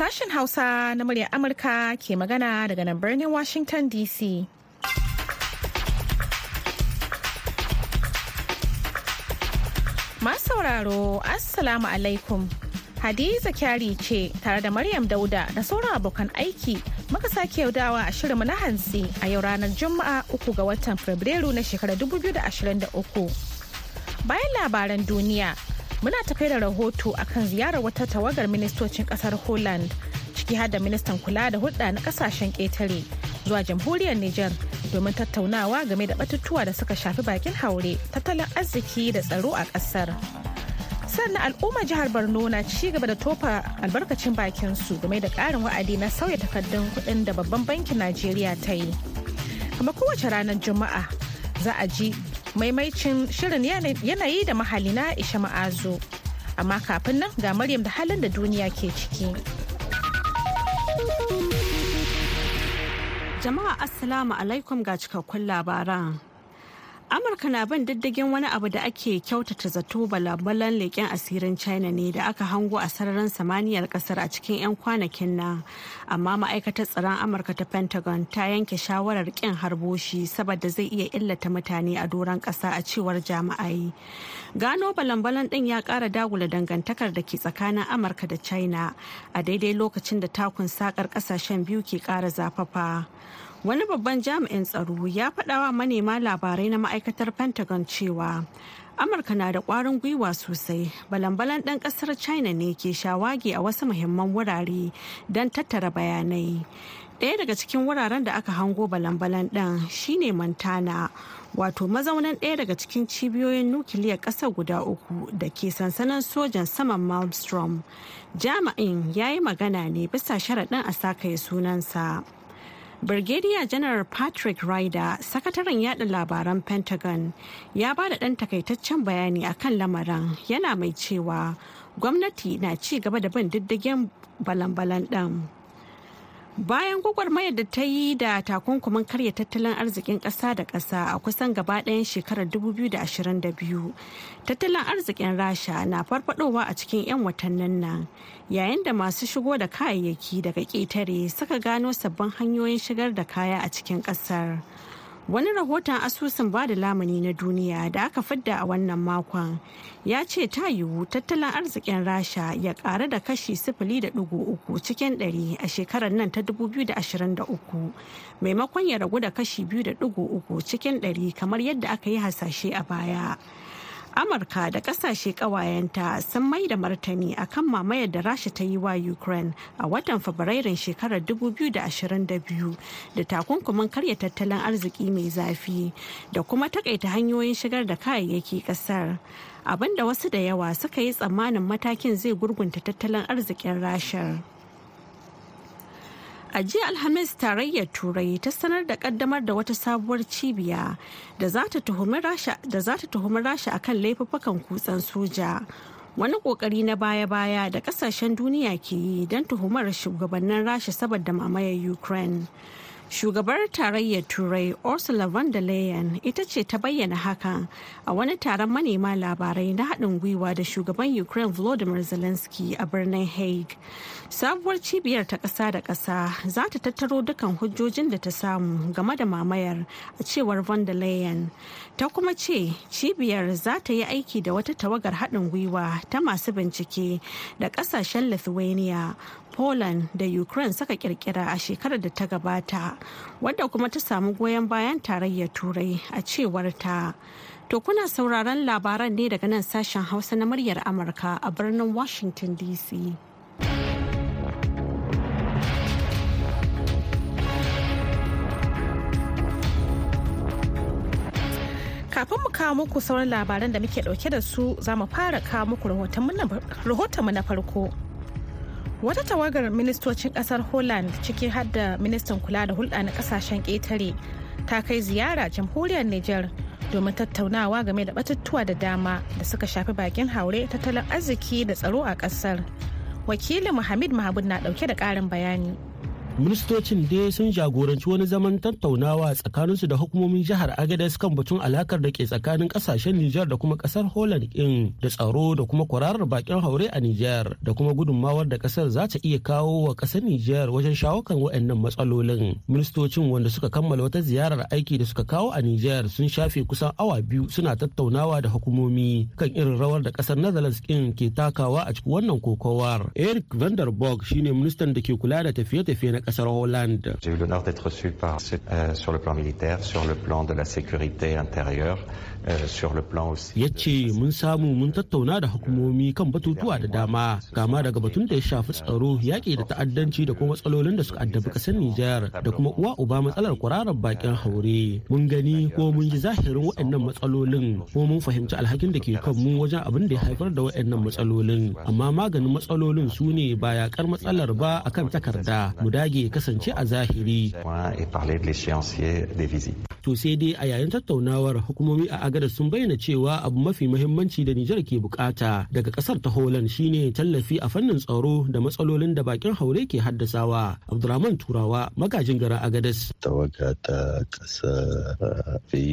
Sashen Hausa na muryar Amurka ke magana daga nan birnin Washington DC. Masu sauraro, Assalamu alaikum. Hadiza Kyari ce tare da Maryam Dauda da sauran abokan aiki muka sake yaudawa a shirinmu na hantsi a yau ranar Juma'a uku ga watan Fabrairu na shekarar 2023. Bayan labaran duniya, muna tafe da rahoto akan ziyarar wata tawagar ministocin ƙasar Holland ciki har da ministan kula da hulɗa na ƙasashen ƙetare zuwa jamhuriyar Nijar domin tattaunawa game da batutuwa da suka shafi bakin haure, tattalin arziki da tsaro a ƙasar. sannan al'ummar jihar borno na ci gaba da tofa albarkacin bakin su game da karin wa'adi na sauya takardun kuɗin da babban bankin najeriya ta yi kuma kowace ranar juma'a za a ji maimaicin shirin yanayi da mahali na isha ma'azu. Amma kafin nan ga maryam da halin da duniya ke ciki. Jama'a assalamu alaikum ga cikakkun labaran. Amurka na bin diddigin wani abu da ake kyautata zato balabalan leƙen asirin china ne da aka hango a sararin samaniyar ƙasar a cikin 'yan kwanakin nan. Amma ma'aikatar tsaron amurka ta pentagon ta yanke shawarar kin harboshi saboda zai iya illata mutane a doron ƙasa a cewar jami'ai. Gano balan-balan ɗin ya ƙara dagula dangantakar da ke tsakanin amurka da china a daidai lokacin da takun sakar ƙasashen biyu ke ƙara zafafa. Wani babban jami'in tsaro ya faɗawa manema labarai na ma'aikatar pentagon cewa amurka na da ƙwarin gwiwa sosai. Balan-balan ɗan ƙasar china ne ke shawagi a wasu muhimman wurare don tattara bayanai. Ɗaya daga cikin wuraren da aka hango balan-balan shine montana wato mazaunan ɗaya daga cikin cibiyoyin nukiliyar ƙasar guda uku da ke sansanin sojan saman malmstrom. Jami'in ya yi magana ne bisa sharaɗin a sakaye sunansa. Brigadier General Patrick Ryder, sakataren yada labaran Pentagon, ya ba da ɗan takaitaccen bayani a kan lamarin yana mai cewa gwamnati na ci gaba da bin diddigin balan-balan ɗin. Bayan gwagwarmayar da ta yi da takunkumin karya tattalin arzikin ƙasa da ƙasa a kusan gaba ɗayan shekarar 2022, tattalin arzikin Rasha na farfadowa a cikin 'yan watannin nan, yayin da masu shigo da kayayyaki daga ƙetare suka gano sabbin hanyoyin shigar da kaya a cikin ƙasar. Wani rahoton asusun ba da lamuni na duniya da aka fidda a wannan makon ya ce ta yiwu tattalin arzikin rasha ya ƙara da kashi sifili da uku cikin ɗari a shekarar nan ta 2023 maimakon ya ragu da kashi biyu da uku cikin ɗari kamar yadda aka yi hasashe a baya. Amurka da ƙasashe kawayenta sun mai da martani akan mamayar da rasha ta yi wa ukraine a watan fabrairun shekarar 2022 da takunkumin karya tattalin arziki mai zafi da kuma takaita hanyoyin shigar da kayayyaki ƙasar abin da wasu da yawa suka yi tsammanin matakin zai gurgunta tattalin arzikin rashar. A jiya Alhamis tarayyar Turai ta sanar da kaddamar da wata sabuwar cibiya da za ta tuhumi Rasha akan laifuffukan kutsan soja. Wani ƙoƙari na baya-baya da ƙasashen duniya ke yi don tuhumar shugabannin Rasha saboda mamayar Ukraine. Shugabar tarayyar Turai Ursula von der Leyen ita ce ta bayyana hakan a wani taron manema labarai na haɗin gwiwa da shugaban Ukraine Volodymyr Zelensky a birnin Hague. Sabuwar cibiyar ta ƙasa da ƙasa za ta tattaro dukkan hujjojin da ta samu game da mamayar a cewar von der Leyen. Ta kuma ce cibiyar za ta yi aiki da wata tawagar haɗin gwiwa ta masu bincike da ƙasashen Lithuania, Poland da Ukraine suka kirkira a shekarar da ta gabata, wadda kuma ta samu goyon bayan tarayyar Turai a cewar ta. To kuna sauraron labaran ne daga nan sashen Hausa na muryar Amurka a birnin Washington DC. Kafin mu kawo muku sauran labaran da muke ɗauke da su za mu fara kawo muku rahotonmu na farko. Wata tawagar ministocin ƙasar holland ciki har da ministan kula da hulɗa na ƙasashen ƙetare ta kai ziyara jamhuriyar niger domin tattaunawa game da batutuwa da dama da suka shafi bakin haure tattalin arziki da tsaro a ƙasar wakilin muhammad mahabud na ɗauke da ƙarin bayani. Ministocin dai sun jagoranci wani zaman tattaunawa tsakaninsu da hukumomin jihar agadez kan batun alakar da ke tsakanin ƙasashen nijar da kuma ƙasar holland in da tsaro da kuma kwararar bakin haure a nijar da kuma gudunmawar da ƙasar za ta iya kawo wa ƙasar nijar wajen shawo kan waɗannan matsalolin. Ministocin wanda suka kammala wata ziyarar aiki da suka kawo a nijar sun shafe kusan awa biyu suna tattaunawa da hukumomi kan irin rawar da ƙasar netherlands in ke takawa a cikin wannan kokowar. Eric vanderburg shine ministan da ke kula da tafiye-tafiye na J'ai eu l'honneur d'être reçu par, euh, sur le plan militaire, sur le plan de la sécurité intérieure, sur le plan aussi. Ya ce mun samu mun tattauna da hukumomi kan batutuwa da dama kama daga batun da ya shafi tsaro yaƙi da ta'addanci da kuma matsalolin da suka addabi ƙasar Nijar da kuma uwa uba matsalar kwararar bakin haure. Mun gani ko mun ji zahirin waɗannan matsalolin ko mun fahimci alhakin da ke kan mu wajen abin da ya haifar da waɗannan matsalolin amma maganin matsalolin su ne ba yaƙar matsalar ba akan takarda mu dage kasance a zahiri. To sai dai a yayin tattaunawar hukumomi a agada sun bayyana cewa abu mafi muhimmanci da Nijar ke buƙata daga ƙasar ta Holland shine tallafi a fannin tsaro da matsalolin da bakin haure ke haddasawa. Abdurrahman Turawa magajin gara Agadas. Tawaga ta kasa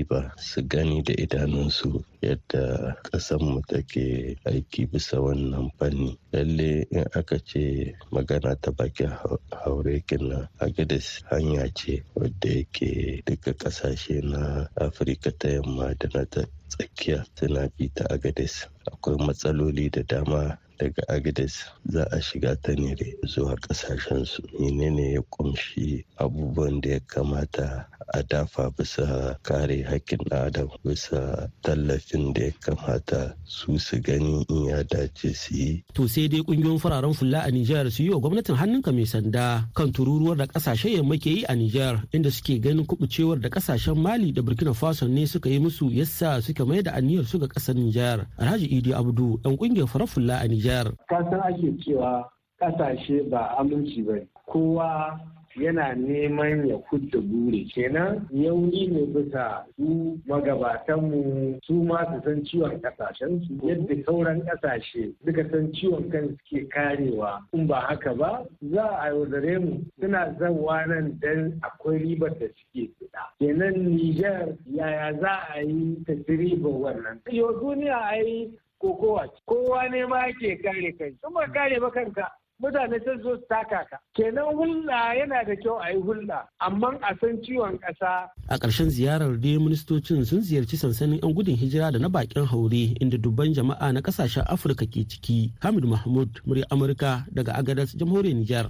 ba su gani da idanunsu yadda mu take aiki bisa wannan fanni. Lalle in aka ce magana ta bakin haure kenan Agadas hanya ce wadda yake duka ƙasashe na Afirka ta yamma da na tsakiya suna bi ta Agades. Akwai matsaloli da dama daga Agades za a shiga ta ne zuwa kasashensu. Menene ya kumshi abubuwan da ya kamata a dafa bisa kare hakkin adam bisa tallafin da ya kamata su su gani in ya dace su yi. To sai dai ƙungiyoyin fararen fulla a Nijar su yi wa gwamnatin hannunka mai sanda kan tururuwar da ƙasashen yamma ke yi a Nijar inda suke ganin kubucewar da ƙasashen Mali da Burkina Faso ne suka yi musu yasa suka mai da aniyar su ga ƙasar Nijar. Alhaji Idi Abdu dan ƙungiyar farar fulla a Nijar. Kasan ake cewa ƙasashe ba aminci ba kowa yana neman ya kudda bure kenan yauni ne bisa su magabatanmu su ma su san ciwon ƙasashen su yadda sauran ƙasashe suka san ciwon kan suke karewa in ba haka ba za a yaudare mu. Suna zawa nan dan akwai ribar da suke fida. Kenan Nijar yaya za a yi ta ribar wannan? Yau duniya a yi kokowa kowa ne ma ke kare kai. Kuma kare ba kanka mutane sun zo su taka ka. Kenan hulɗa yana da kyau a yi hulɗa amma a san ciwon ƙasa. a ƙarshen ziyarar dai ministocin sun ziyarci sansanin 'yan gudun hijira da na bakin haure inda dubban jama'a na ƙasashen afirka ke ciki. Hamid mahmud murya amurka daga agadas jamhuriyar nijar.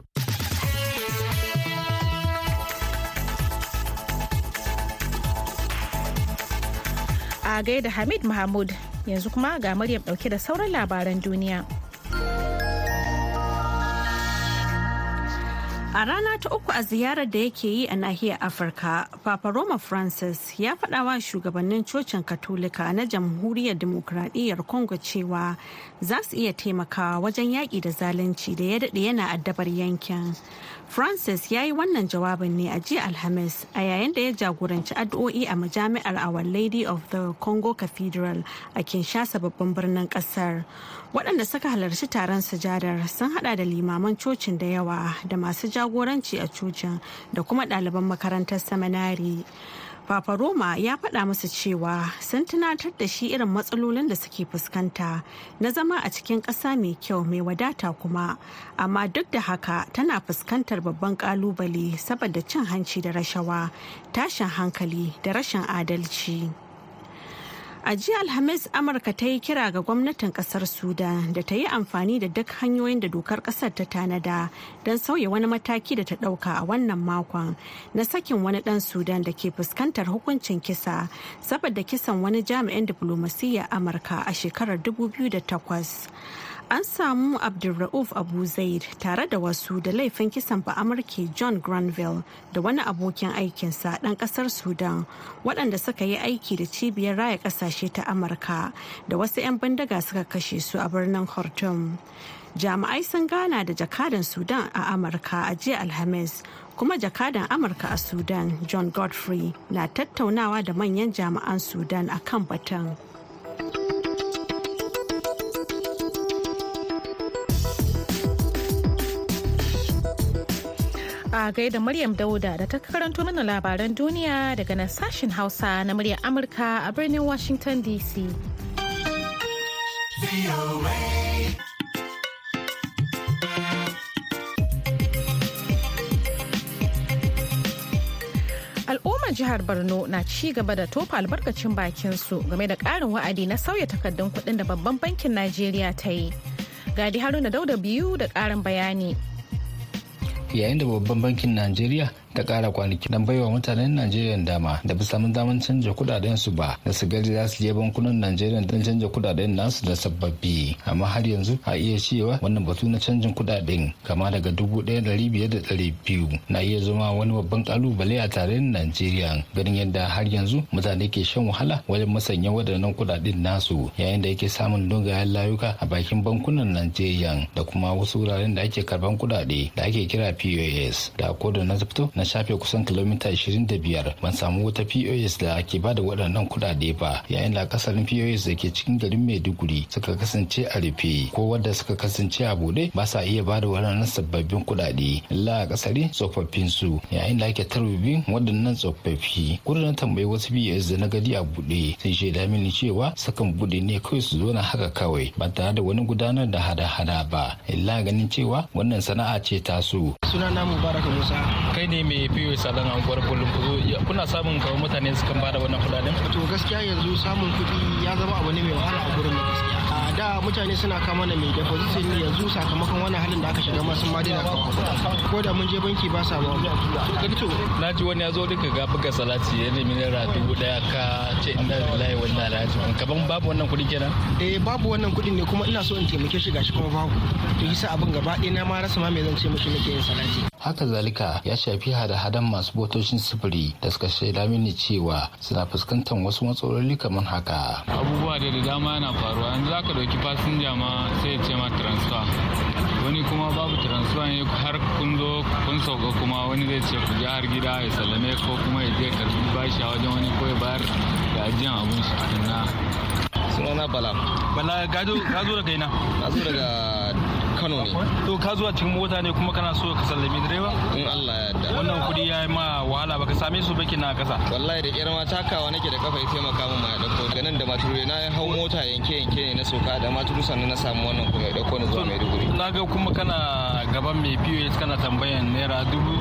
a gaida hamid mahmud. Yanzu kuma ga maryam ɗauke da sauran labaran duniya. A rana ta uku a ziyarar da yake yi a nahiyar Afirka, Papa Roma Francis ya faɗa wa shugabannin cocin Katolika na Jamhuriyar Dimokuraɗiyyar Congo cewa za su iya taimakawa wajen yaƙi da zalunci da ya daɗe yana addabar yankin. Francis ya yi wannan jawabin ne a jiya Alhamis a yayin da ya jagoranci addu'o'i a majami'ar Our Lady of the Congo Cathedral a Kinshasa babban birnin ƙasar. Waɗanda suka halarci taron sujadar sun hada da limaman cocin da yawa da masu jagoranci a cocin da kuma ɗaliban makarantar seminari. Papa Roma ya faɗa musu cewa sun tunatar da shi irin matsalolin da suke fuskanta na zama a cikin ƙasa mai kyau mai wadata kuma, amma duk da haka tana fuskantar babban ƙalubale saboda cin hanci da rashawa, tashin hankali da rashin adalci. A jiya Alhamis Amurka ta yi kira ga gwamnatin ƙasar Sudan da ta yi amfani da duk hanyoyin da dokar ƙasar ta tanada don sauya wani mataki da ta ɗauka a wannan makon na sakin wani ɗan Sudan da ke fuskantar hukuncin kisa saboda kisan wani jami'in diflomasiyya Amurka a shekarar 2008. An samu Abdulra'uf Abu Zaid tare da wasu da laifin kisan ba Amurke John Granville da wani abokin aikinsa ɗan ƙasar Sudan waɗanda suka yi aiki da cibiyar raya ƙasashe ta Amurka da wasu 'yan bindiga suka kashe su a birnin Khartoum. Jami'ai sun gana da jakadan Sudan a Amurka a jiya Alhamis kuma jakadan Amurka a Sudan John Godfrey na tattaunawa da manyan jami'an Sudan a kan batun. A gaida Maryam Dauda da ta karanto mana labaran duniya daga nan sashen Hausa na muryar Amurka a birnin Washington DC. Al'ummar jihar Borno na ci gaba da tofa albarkacin bakinsu game da ƙarin wa'adi na sauya takardun kuɗin da babban bankin Najeriya ta yi. Gadi Haruna Dauda biyu da ƙarin bayani. Yayin da babban bankin najeriya ta kara kwanaki don baiwa mutanen najeriya dama da bisa samun daman canja kuɗaɗen su ba da su gari za su je bankunan najeriya don canja kuɗaɗen nasu da sababbi. Amma har yanzu a iya cewa wannan batu na canjin kuɗaɗen kama daga dubu ɗaya dari biyar da ɗari biyu na iya zama wani babban ƙalubale a tarayyar najeriya. Ganin yadda har yanzu mutane ke shan wahala wajen masanya waɗannan kuɗaɗen nasu yayin da yake samun dogayen layuka a bakin bankunan najeriya da kuma wasu wuraren da ake karɓan kudade da ake kira pos da koda na fito na shafe kusan kilomita 25 ban samu wata pos da ke ba da waɗannan kuɗaɗe ba yayin da akasarin pos da ke cikin garin maiduguri suka kasance a rufe. Ko wadda suka kasance a buɗe ba sa iya ba da waɗannan sababbin kuɗaɗe. Illa kasari tsofaffin su yayin da ake tarbibin waɗannan tsofaffi. Kudu tambayi wasu pos da na gadi a buɗe sai shaida mini cewa sukan buɗe ne kawai su zo na haka kawai ba tare da wani gudanar da hada-hada ba. Illa ganin cewa wannan sana'a ce tasu suna na mubaraka musa. Kai ne mai fiye salon anguwar kullum kuna samun kawo mutane su kan ba da wannan kuɗaɗen to gaskiya yanzu samun kuɗi ya zama abu ne mai wahala a gurin gaskiya. Da mutane suna kama na mai deposit ne yanzu sakamakon wannan halin da aka shiga ma sun ma daina kawo. Ko da mun je banki ba sa ba to na ji wani ya zo duka ga buga salati ya nemi naira dubu ɗaya ka ce inda lillahi wa inna ilaihi raji'un. Kaman babu wannan kuɗi kenan? Eh babu wannan kuɗin ne kuma ina so in taimake shi gashi kuma babu. To yasa abin gaba ɗaya na ma rasa ma me zan ce mishi nake yin salati. Haka zalika ya shafi hada-hadan masu motocin sufuri da suka shaida mini cewa suna fuskantar wasu matsaloli kamar haka. Abubuwa da da dama yana faruwa. Yanzu zaka ɗauki fasinja ma sai ya ce ma transfer. Wani kuma babu transfer ne har kun zo kun sauka kuma wani zai ce ku je har gida ya sallame ko kuma ya je karɓi bashi a wajen wani ko ya bayar da ajiyan abun shi sunana bala. Bala ka zo daga ina? Na zo daga kano ne. To ka zuwa cikin mota ne kuma kana so ka sallami direba? In allah ya yarda. Wannan kuɗi ya yi ma wahala baka same su baki na kasa wallahi da kyar ma takawa nake da kafa ya taimaka min ma ya ɗauko daga nan da maturu na hau mota yanke yanke ne na soka da maturu sannan na samu wannan kuma ya ɗauko ni zuwa maiduguri. na ga kuma kana gaban mai biyo kana tambayan naira dubu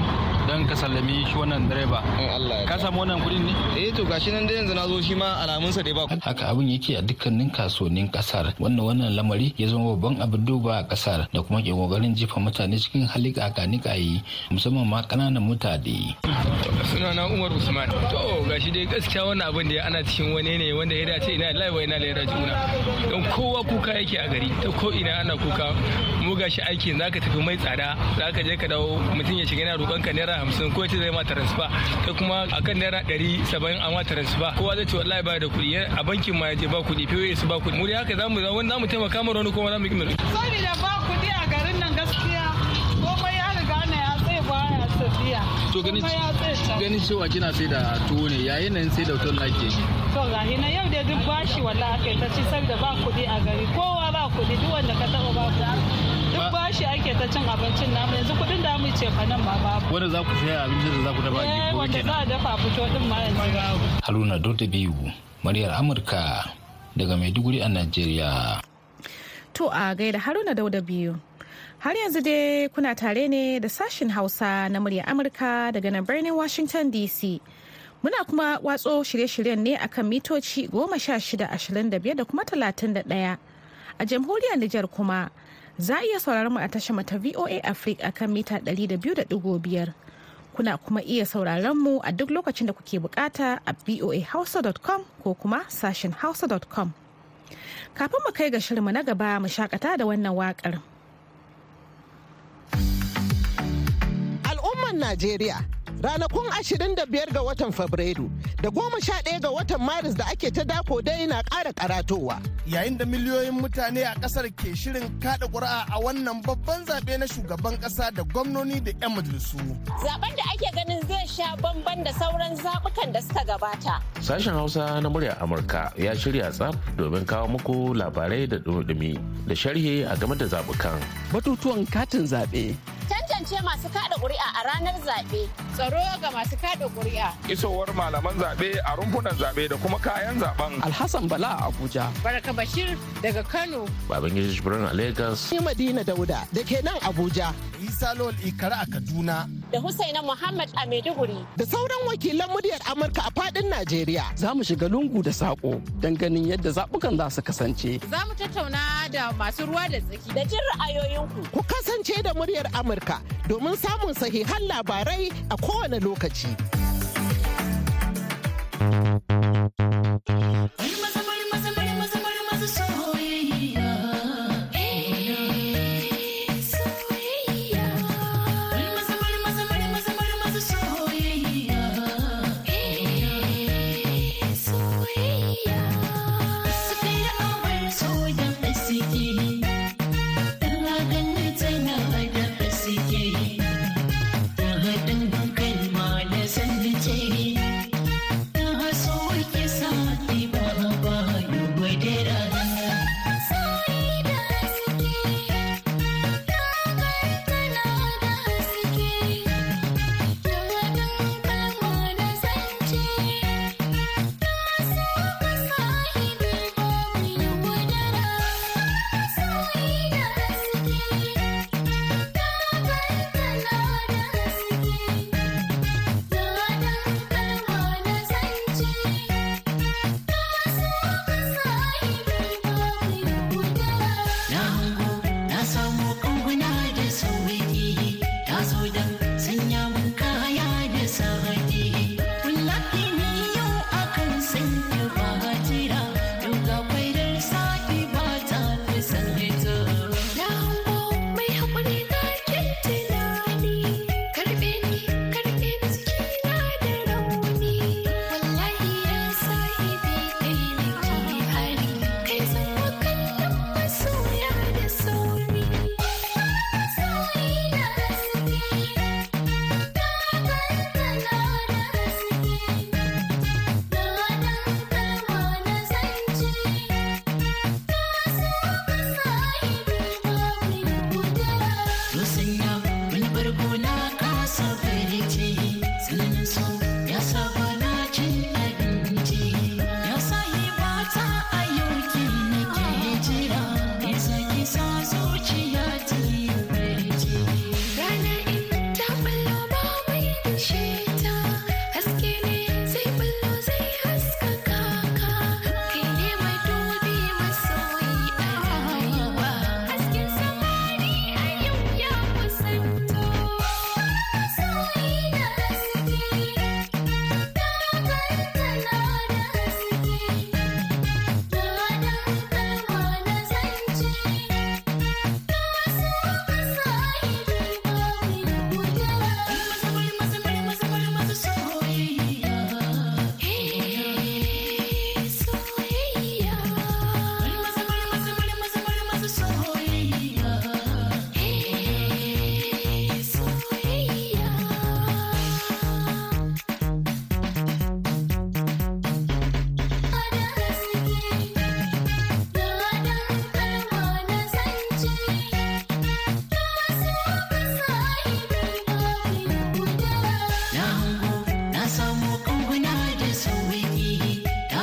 don ka sallami shi wannan direba. In allah ya ka samu wannan kuɗin ne? Eh to gashi nan dai yanzu na zo shi ma alamunsa dai ba haka abin yake a dukkanin kasuwannin ƙasar wannan wannan lamari ya zama babban abin duba a ƙasar da kuma ke ƙoƙarin jefa mutane cikin hali kakanikayi musamman ma ƙananan mutane. Suna na umar usman. To gashi dai gaskiya wannan abin da ana cikin wani ne wanda ya dace ina live ina da juna don kowa kuka yake a gari ta ko ina ana kuka. Mu gashi aiki zaka tafi mai tsada zaka je ka dawo mutum ya shiga yana roƙon ka naira hamsin ko ce zai ma transfer. Kai kuma akan naira ɗari saba'in a ma transfer. Kowa zai ce wallahi ba da kuɗi a bankin ma ya je ba kuɗi POS ba kuɗi. Mu dai haka za mu wani za mu taimaka mana wani kuma za mu yi saboda ba kuɗi a garin nan gaskiya komai ya riga na ya tsaye baya tafiya. To ganin cewa kina sai da tuwo ne yayin nan sai da wutar lake to ga hina yau da duk bashi wallahi aka ta ci saboda ba kuɗi a gari. Kowa ba kuɗi duk wanda ka taɓa ba kuɗi. Duk bashi ake ta cin abincin namu yanzu kuɗin da mu ce fa nan ma babu wanda za ku saya abincin da za ku dafa eh wanda za a dafa fito din ma yanzu haruna dota biyu muryar amurka daga maiduguri a najeriya To a gaida Haruna Dauda biyu. Har yanzu dai kuna tare ne da sashin Hausa na murya Amurka daga nan birnin Washington DC. Muna kuma watso shirye-shiryen ne akan mitoci goma sha shida ashirin da biyar da kuma talatin da ɗaya. A jamhuriyar Nijar kuma za a iya sauraron mu a tashar mata VOA Africa akan mita ɗari da biyu da ɗigo biyar. Kuna kuma iya sauraron mu a duk lokacin da kuke buƙata a voahausa.com ko kuma sashin hausa.com. Kafin mu kai ga shirinmu na gaba mu shakata da wannan waƙar. Al'umman Najeriya ranakun 25 ga watan Fabrairu da 11 ga watan Maris da ake ta dako dai na ƙara karatowa. Yayin da miliyoyin mutane a ƙasar ke shirin kada ƙuri'a a wannan babban zaɓe na shugaban ƙasa da gwamnoni da 'yan majalisu. Zaben da ake ganin zai sha bamban da sauran zaɓukan da suka gabata. Sashen Hausa na muryar Amurka ya shirya tsaf domin kawo muku labarai da dumi da sharhi a game da zaɓukan. Batutuwan katin zaɓe. Tantance masu kada ƙuri'a a ranar zaɓe. Tsaro ga masu kada ƙuri'a. Isowar malaman zaɓe a rumfunan zaɓe da kuma kayan zaɓen. Alhassan Bala a Abuja. Baraka Bashir daga Kano. Babangida Jibrin a Lagos. Ni Madina Dauda da ke nan Abuja. Isa Lol Ikara a Kaduna. Da Husaina Muhammad a Maiduguri. Da sauran wakilan muryar Amurka a faɗin Najeriya. Za mu shiga lungu da saƙo don ganin yadda zaɓukan za su kasance. Za mu tattauna da masu ruwa da tsaki. Da jin ra'ayoyinku. Ku kasance da muryar Amurka domin samun sahihan labarai a kowane lokaci.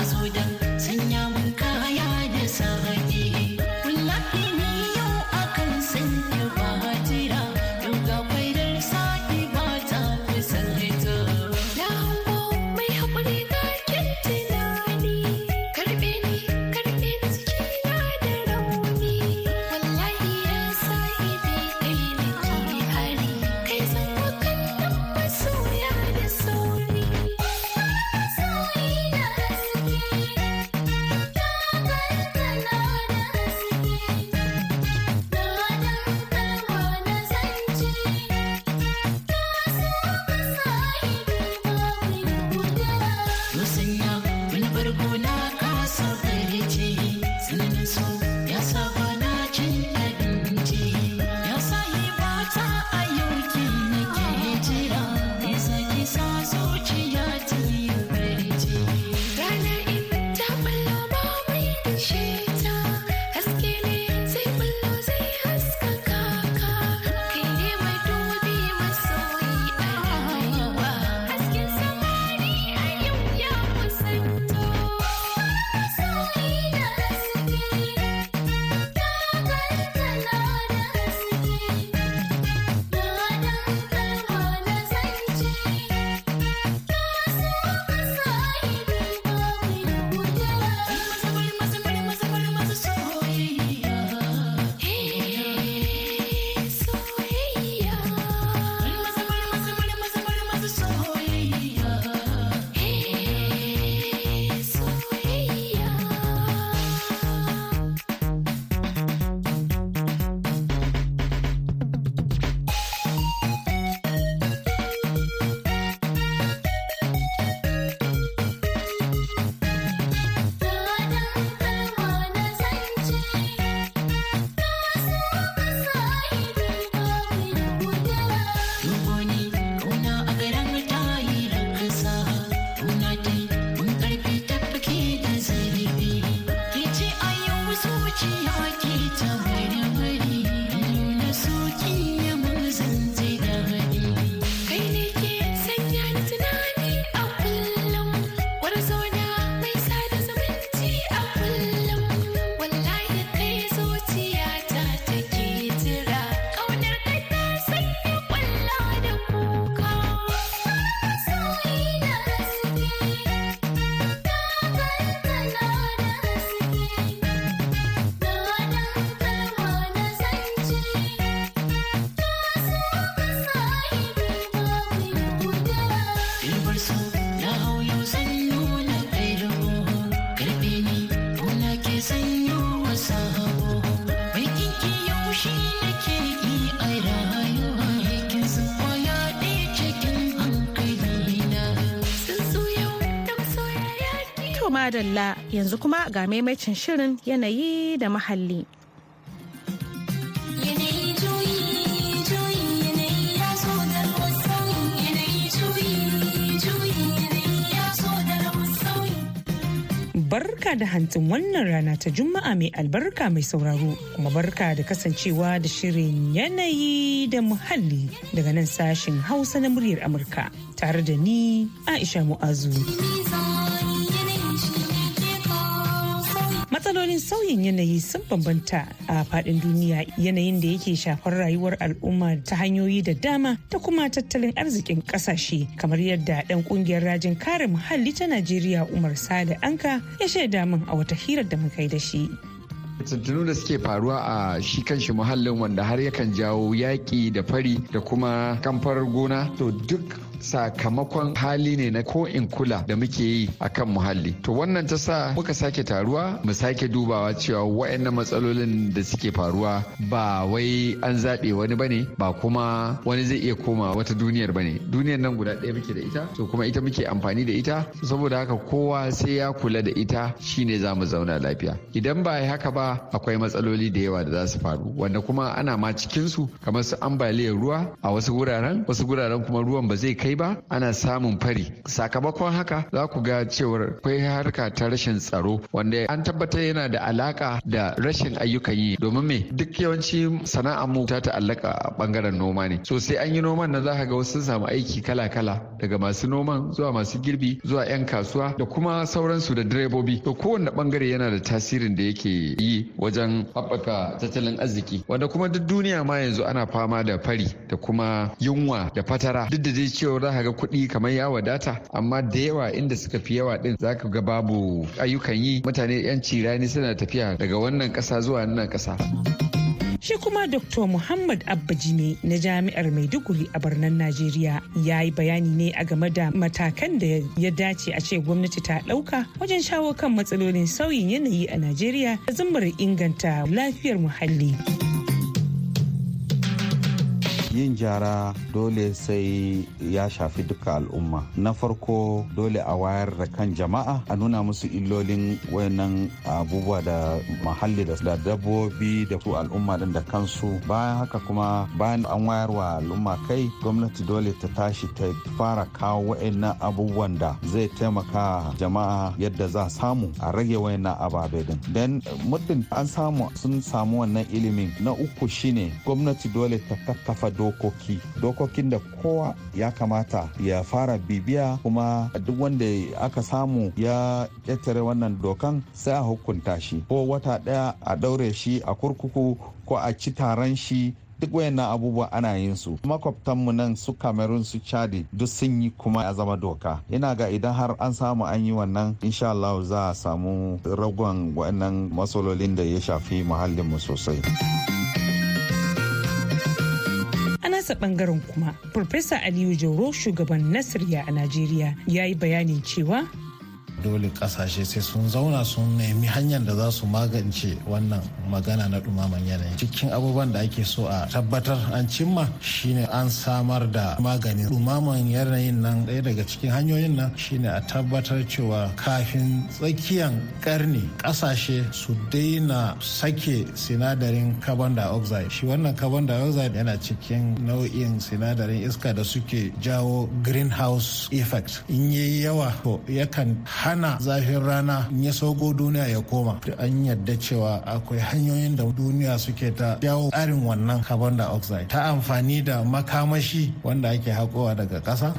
Mas cuidado. Madalla. Yanzu kuma ga maimacin shirin yanayi da muhalli. barka da hantsin wannan rana ta juma'a mai albarka mai sauraro kuma barka da kasancewa da shirin yanayi da muhalli daga nan sashen hausa na muryar amurka tare da ni aisha mu'azu. Matsalolin sauyin yanayi sun bambanta a faɗin duniya yanayin da yake shafar rayuwar al'umma ta hanyoyi da dama ta kuma tattalin arzikin ƙasashe kamar yadda ɗan ƙungiyar rajin kare muhalli ta najeriya umar sale anka ya shaida min a wata hirar da muka yi da shi. Tuntunu da suke faruwa a shi kanshi muhallin wanda har yakan jawo yaƙi da fari da kuma kamfar gona to duk sakamakon hali ne na ko in kula da muke yi a kan muhalli. To wannan ta sa muka sake taruwa mu sake dubawa cewa waɗannan matsalolin da suke faruwa ba wai an zaɓe wani ba ne ba kuma wani zai iya koma wata duniyar ba ne duniyar nan guda ɗaya muke da ita to kuma ita muke amfani da ita. Saboda haka kowa sai ya kula da ita shine za mu zauna lafiya. Idan ba haka ba akwai matsaloli da yawa da za su faru wanda kuma ana ma cikinsu kamar su ambaliyar ruwa a wasu wuraren wasu wuraren kuma ruwan ba zai kai ba ana samun fari. Sakamakon haka za ku ga cewar akwai harka ta rashin tsaro wanda an tabbatar yana da alaka da rashin ayyukan yi. Domin me? Duk yawanci sana'ar mu ta ta'allaka a ɓangaren noma ne. So sai an yi noman na za ka ga wasu samu aiki kala-kala daga masu noman zuwa masu girbi zuwa 'yan kasuwa da kuma sauransu da direbobi. To kowanne ɓangare yana da tasirin da yake yi wajen haɓaka tattalin arziki. Wanda kuma duk duniya ma yanzu ana fama da fari da kuma yunwa da fatara. Duk da dai cewa za ka ga kuɗi kamar ya wadata amma da yawa inda suka fi yawa din za ka ga babu ayyukan yi mutane 'yan cirani suna tafiya daga wannan ƙasa zuwa wannan ƙasa. Shi kuma Dr. Muhammad Abba Jime na Jami'ar Maiduguri a birnin Najeriya ya yi bayani ne a game da matakan da ya dace a ce gwamnati ta ɗauka wajen shawo kan matsalolin sauyin yanayi a Najeriya da zumar inganta lafiyar muhalli. Yin jara dole sai ya shafi duka al'umma. Na farko dole a wayar da kan jama'a a nuna musu illolin wayannan abubuwa da muhalli da dabbobi da su al'umma din da kansu. Bayan haka kuma bayan an wayar wa al'umma kai gwamnati dole ta tashi ta fara kawo wayannan abubuwan da zai taimaka jama'a yadda za samu a rage wayannan ababe din. Dan muddin an samu sun samu wannan ilimin na uku shine gwamnati dole ta kakkafa dokoki dokokin da kowa ya kamata ya fara bibiya kuma duk wanda aka samu ya ƙetare wannan dokan sai a hukunta shi. Ko wata ɗaya a ɗaure shi a kurkuku ko a ci taron shi duk wayannan abubuwa ana yin su. Makwabtanmu nan su cameroon su chadi duk sun yi kuma ya zama doka. Ina ga idan har an samu an yi wannan insha Allah za a samu ragon wayannan matsalolin da ya shafi muhallinmu sosai. Nasa ɓangaren kuma Farfesa Aliyu Jauro shugaban Nasirya a Najeriya ya yi bayanin cewa dole ƙasashe sai sun zauna sun nemi hanyar da za su magance wannan magana na dumaman yanayi. Cikin abubuwan da ake so a tabbatar an cimma shine an samar da maganin dumaman yanayin nan. Ɗaya daga cikin hanyoyin nan shine a tabbatar cewa kafin tsakiyan karni ƙasashe su daina sake sinadarin carbon dioxide. Shi wannan carbon dioxide yana cikin nau'in sinadarin iska da suke jawo greenhouse effect. In yayi yawa to yakan hana zafin rana in ya sauko duniya ya koma an yadda cewa akwai hanyoyin da duniya suke ta jawo tsarin wannan carbon dioxide ta amfani da makamashi wanda ake haƙowa daga ƙasa.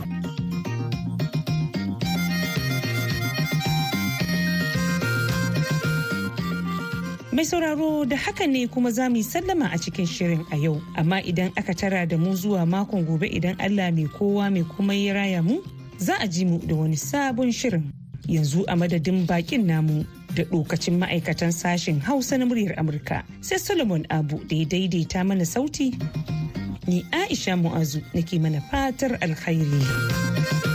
Mai sauraro da haka ne kuma za mu yi sallama a cikin shirin a yau, amma idan aka tara da mu zuwa makon gobe idan Allah mai kowa mai kuma ya raya mu, za a ji mu da wani sabon shirin. Yanzu a madadin bakin namu da dokacin ma'aikatan sashen hausa na muryar amurka sai solomon abu da ya daidaita mana sauti. Ni aisha mu'azu nake mana fatar alkhairi.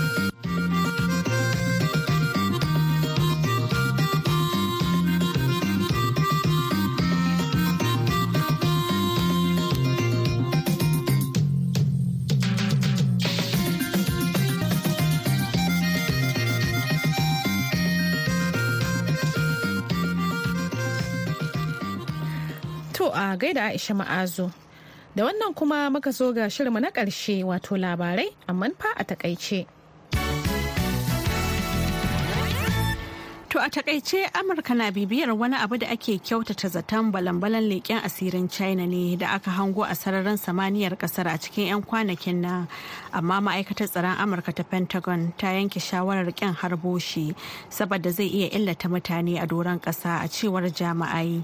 Gaida Aisha Ma'azu. Da wannan kuma muka zo ga shirinmu na ƙarshe wato labarai amma fa a taƙaice. To a taƙaice Amurka na bibiyar wani abu da ake kyautata zaton balan-balan leƙen asirin China ne da aka hango a sararin samaniyar ƙasar a cikin 'yan kwanakin nan. Amma ma'aikatar tsaron Amurka ta Pentagon ta yanke shawarar ƙin harbo shi saboda zai iya illata mutane a doron ƙasa a cewar jama'ai.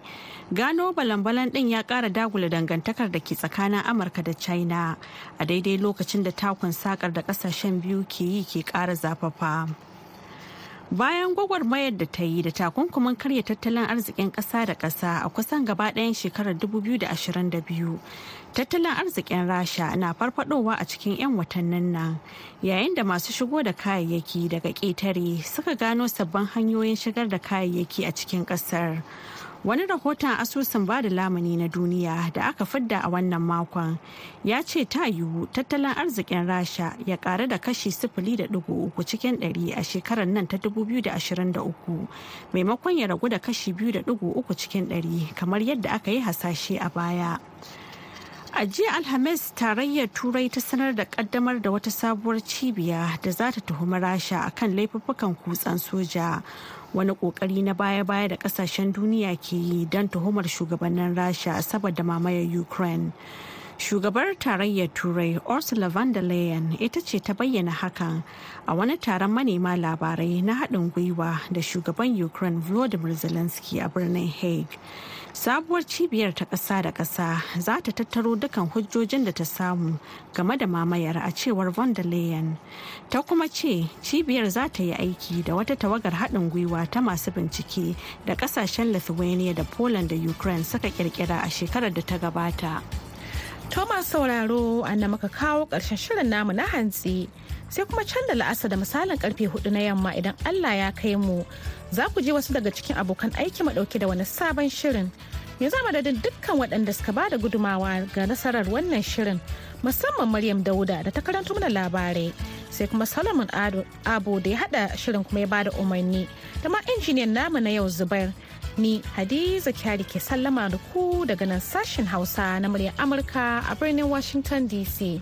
Gano balan-balan ɗin ya ƙara dagula dangantakar da ke tsakanin Amurka da China a daidai lokacin da takun sakar da ƙasashen biyu ke yi ke ƙara zafafa. Bayan gwagwarmayar da ta yi da takunkumin karya tattalin arzikin ƙasa da ƙasa a kusan gaba ɗayan shekarar 2022 tattalin arzikin rasha na farfadowa a cikin 'yan watannin nan yayin da masu shigo da kayayyaki daga ƙetare suka gano sabbin hanyoyin shigar da kayayyaki a cikin ƙasar. Wani rahoton asusun ba da lamuni na duniya da aka fidda a wannan makon ya ce ta yiwu tattalin arzikin rasha ya karu da kashi sifili da uku cikin ɗari a shekarar nan ta 2023 maimakon ya ragu da kashi biyu da uku cikin ɗari kamar yadda aka yi hasashe a baya A jiya Alhamis tarayyar Turai ta sanar da kaddamar da wata sabuwar cibiya da za ta tuhumi Rasha akan laifuffukan kutsan soja. Wani ƙoƙari na baya-baya da ƙasashen duniya ke yi don tuhumar shugabannin Rasha saboda mamayar Ukraine. Shugabar tarayyar Turai Ursula von der Leyen ita ce ta bayyana hakan a wani taron manema labarai na haɗin gwiwa da shugaban Ukraine Volodymyr Zelensky a birnin Hague. Sabuwar cibiyar ta ƙasa da ƙasa za ta tattaro dukan hujjojin da ta samu game da mamayar a cewar von der leyen. Ta kuma ce cibiyar za ta yi aiki da wata tawagar haɗin gwiwa ta masu bincike da ƙasashen lithuania da poland da ukraine suka kirkira a shekarar da ta gabata. Thomas sauraro an muka kawo ƙarshen shirin namu na hantsi. Sai kuma can da la'asa da misalin ƙarfe huɗu na yamma idan Allah ya kai mu za ku je wasu daga cikin abokan aiki ɗauke da wani sabon shirin ya zama da dukkan waɗanda suka ba da gudumawa ga nasarar wannan shirin musamman Maryam Dauda da ta karanto mana labarai sai kuma Solomon Abo da ya hada shirin kuma ya ba da umarni da ma injiniyan namu na yau Zubair ni Hadiza Kyari ke sallama da ku daga nan sashen Hausa na muryar Amurka a birnin Washington DC.